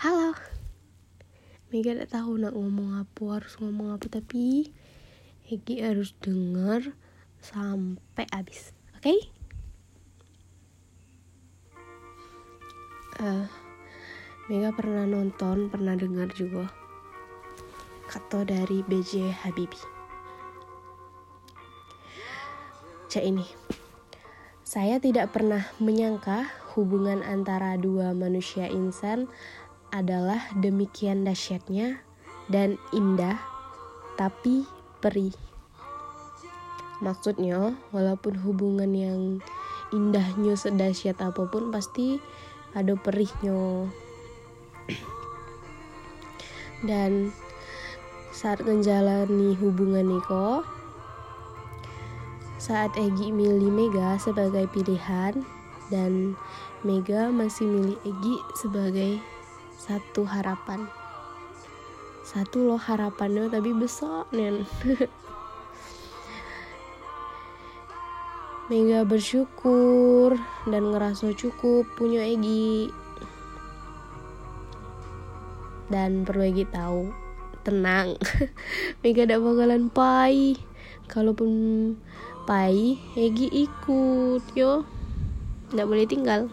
halo. Mega tidak tahu nak ngomong apa harus ngomong apa tapi Egi harus dengar sampai habis oke? Okay? uh, Mega pernah nonton pernah dengar juga kata dari BJ Habibie cek ini. Saya tidak pernah menyangka hubungan antara dua manusia insan adalah demikian dahsyatnya dan indah, tapi perih. Maksudnya, walaupun hubungan yang indahnya sedahsyat apa pun pasti ada perihnya. Dan saat menjalani hubungan Niko, saat Egi milih Mega sebagai pilihan dan Mega masih milih Egi sebagai satu harapan. Satu loh harapannya tapi besar nen. Mega bersyukur dan ngerasa cukup punya Egi. Dan perlu Egi tahu tenang. Mega tidak bakalan pai. Kalaupun Pai, Egi ikut yo. Nggak boleh tinggal.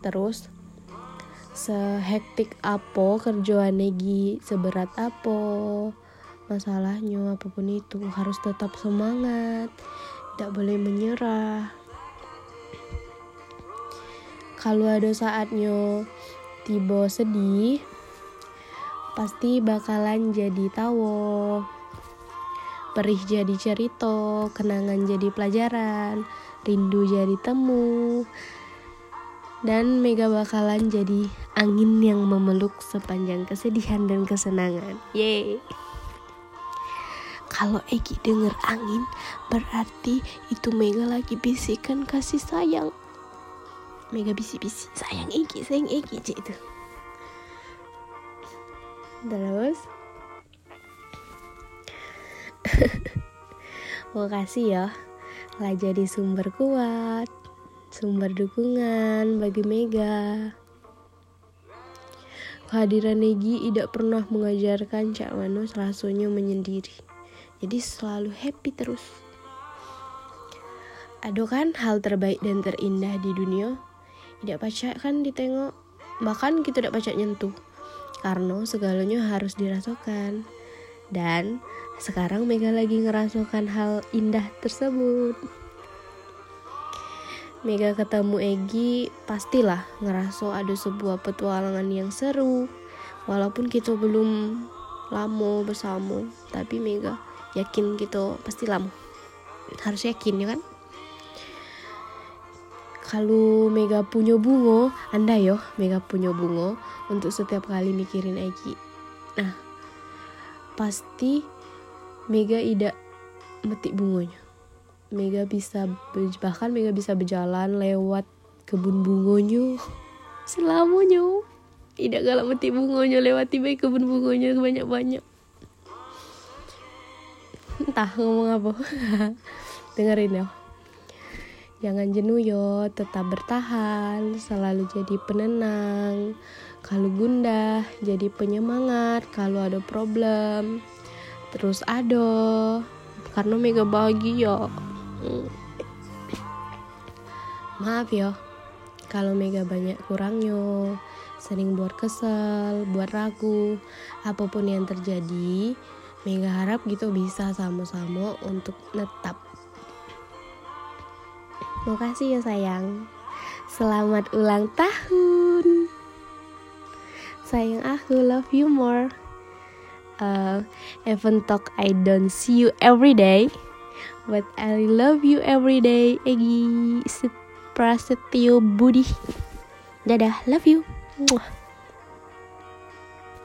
Terus sehektik apa kerjaan Egi seberat apa masalahnya apa pun itu harus tetap semangat. Tidak boleh menyerah. Kalau ada saatnya tiba sedih pasti bakalan jadi tawo perih jadi cerita, kenangan jadi pelajaran, rindu jadi temu, dan Mega bakalan jadi angin yang memeluk sepanjang kesedihan dan kesenangan. Yeay! Kalau Egi denger angin, berarti itu Mega lagi bisikan kasih sayang. Mega bisik-bisik, sayang Egi, sayang Egi, cik itu. Terus, Makasih ya lah jadi sumber kuat, sumber dukungan bagi Mega. Kehadiran Negi tidak pernah mengajarkan Cak Mano rasanya menyendiri. Jadi selalu happy terus. Ada kan hal terbaik dan terindah di dunia? Tidak pacak kan ditengok, bahkan kita tidak pacak nyentuh. Karena segalanya harus dirasakan. Dan sekarang Mega lagi ngerasakan hal indah tersebut. Mega ketemu Egi pastilah ngerasa ada sebuah petualangan yang seru. Walaupun kita belum lama bersama, tapi Mega yakin kita pasti lama. Harus yakin ya kan? Kalau Mega punya bunga, anda yo Mega punya bunga untuk setiap kali mikirin Egi. Nah, pasti Mega tidak metik bunganya. Mega bisa bahkan Mega bisa berjalan lewat kebun bunganya selamanya. Tidak galak metik bunganya lewati baik kebun bunganya banyak-banyak. Entah ngomong apa. Dengerin ya. Jangan jenuh yo, tetap bertahan, selalu jadi penenang. Kalau gundah, jadi penyemangat. Kalau ada problem, terus ada karena mega bahagia maaf ya kalau mega banyak kurangnya sering buat kesel buat ragu apa pun yang terjadi mega harap gitu bisa sama-sama untuk netap. Makasih ya sayang. Selamat ulang tahun. Sayang aku love you more. Uh, even talk I don't see you every day but I love you every day Egi. Prasetyo Budi. Dadah. Love you. Mwah.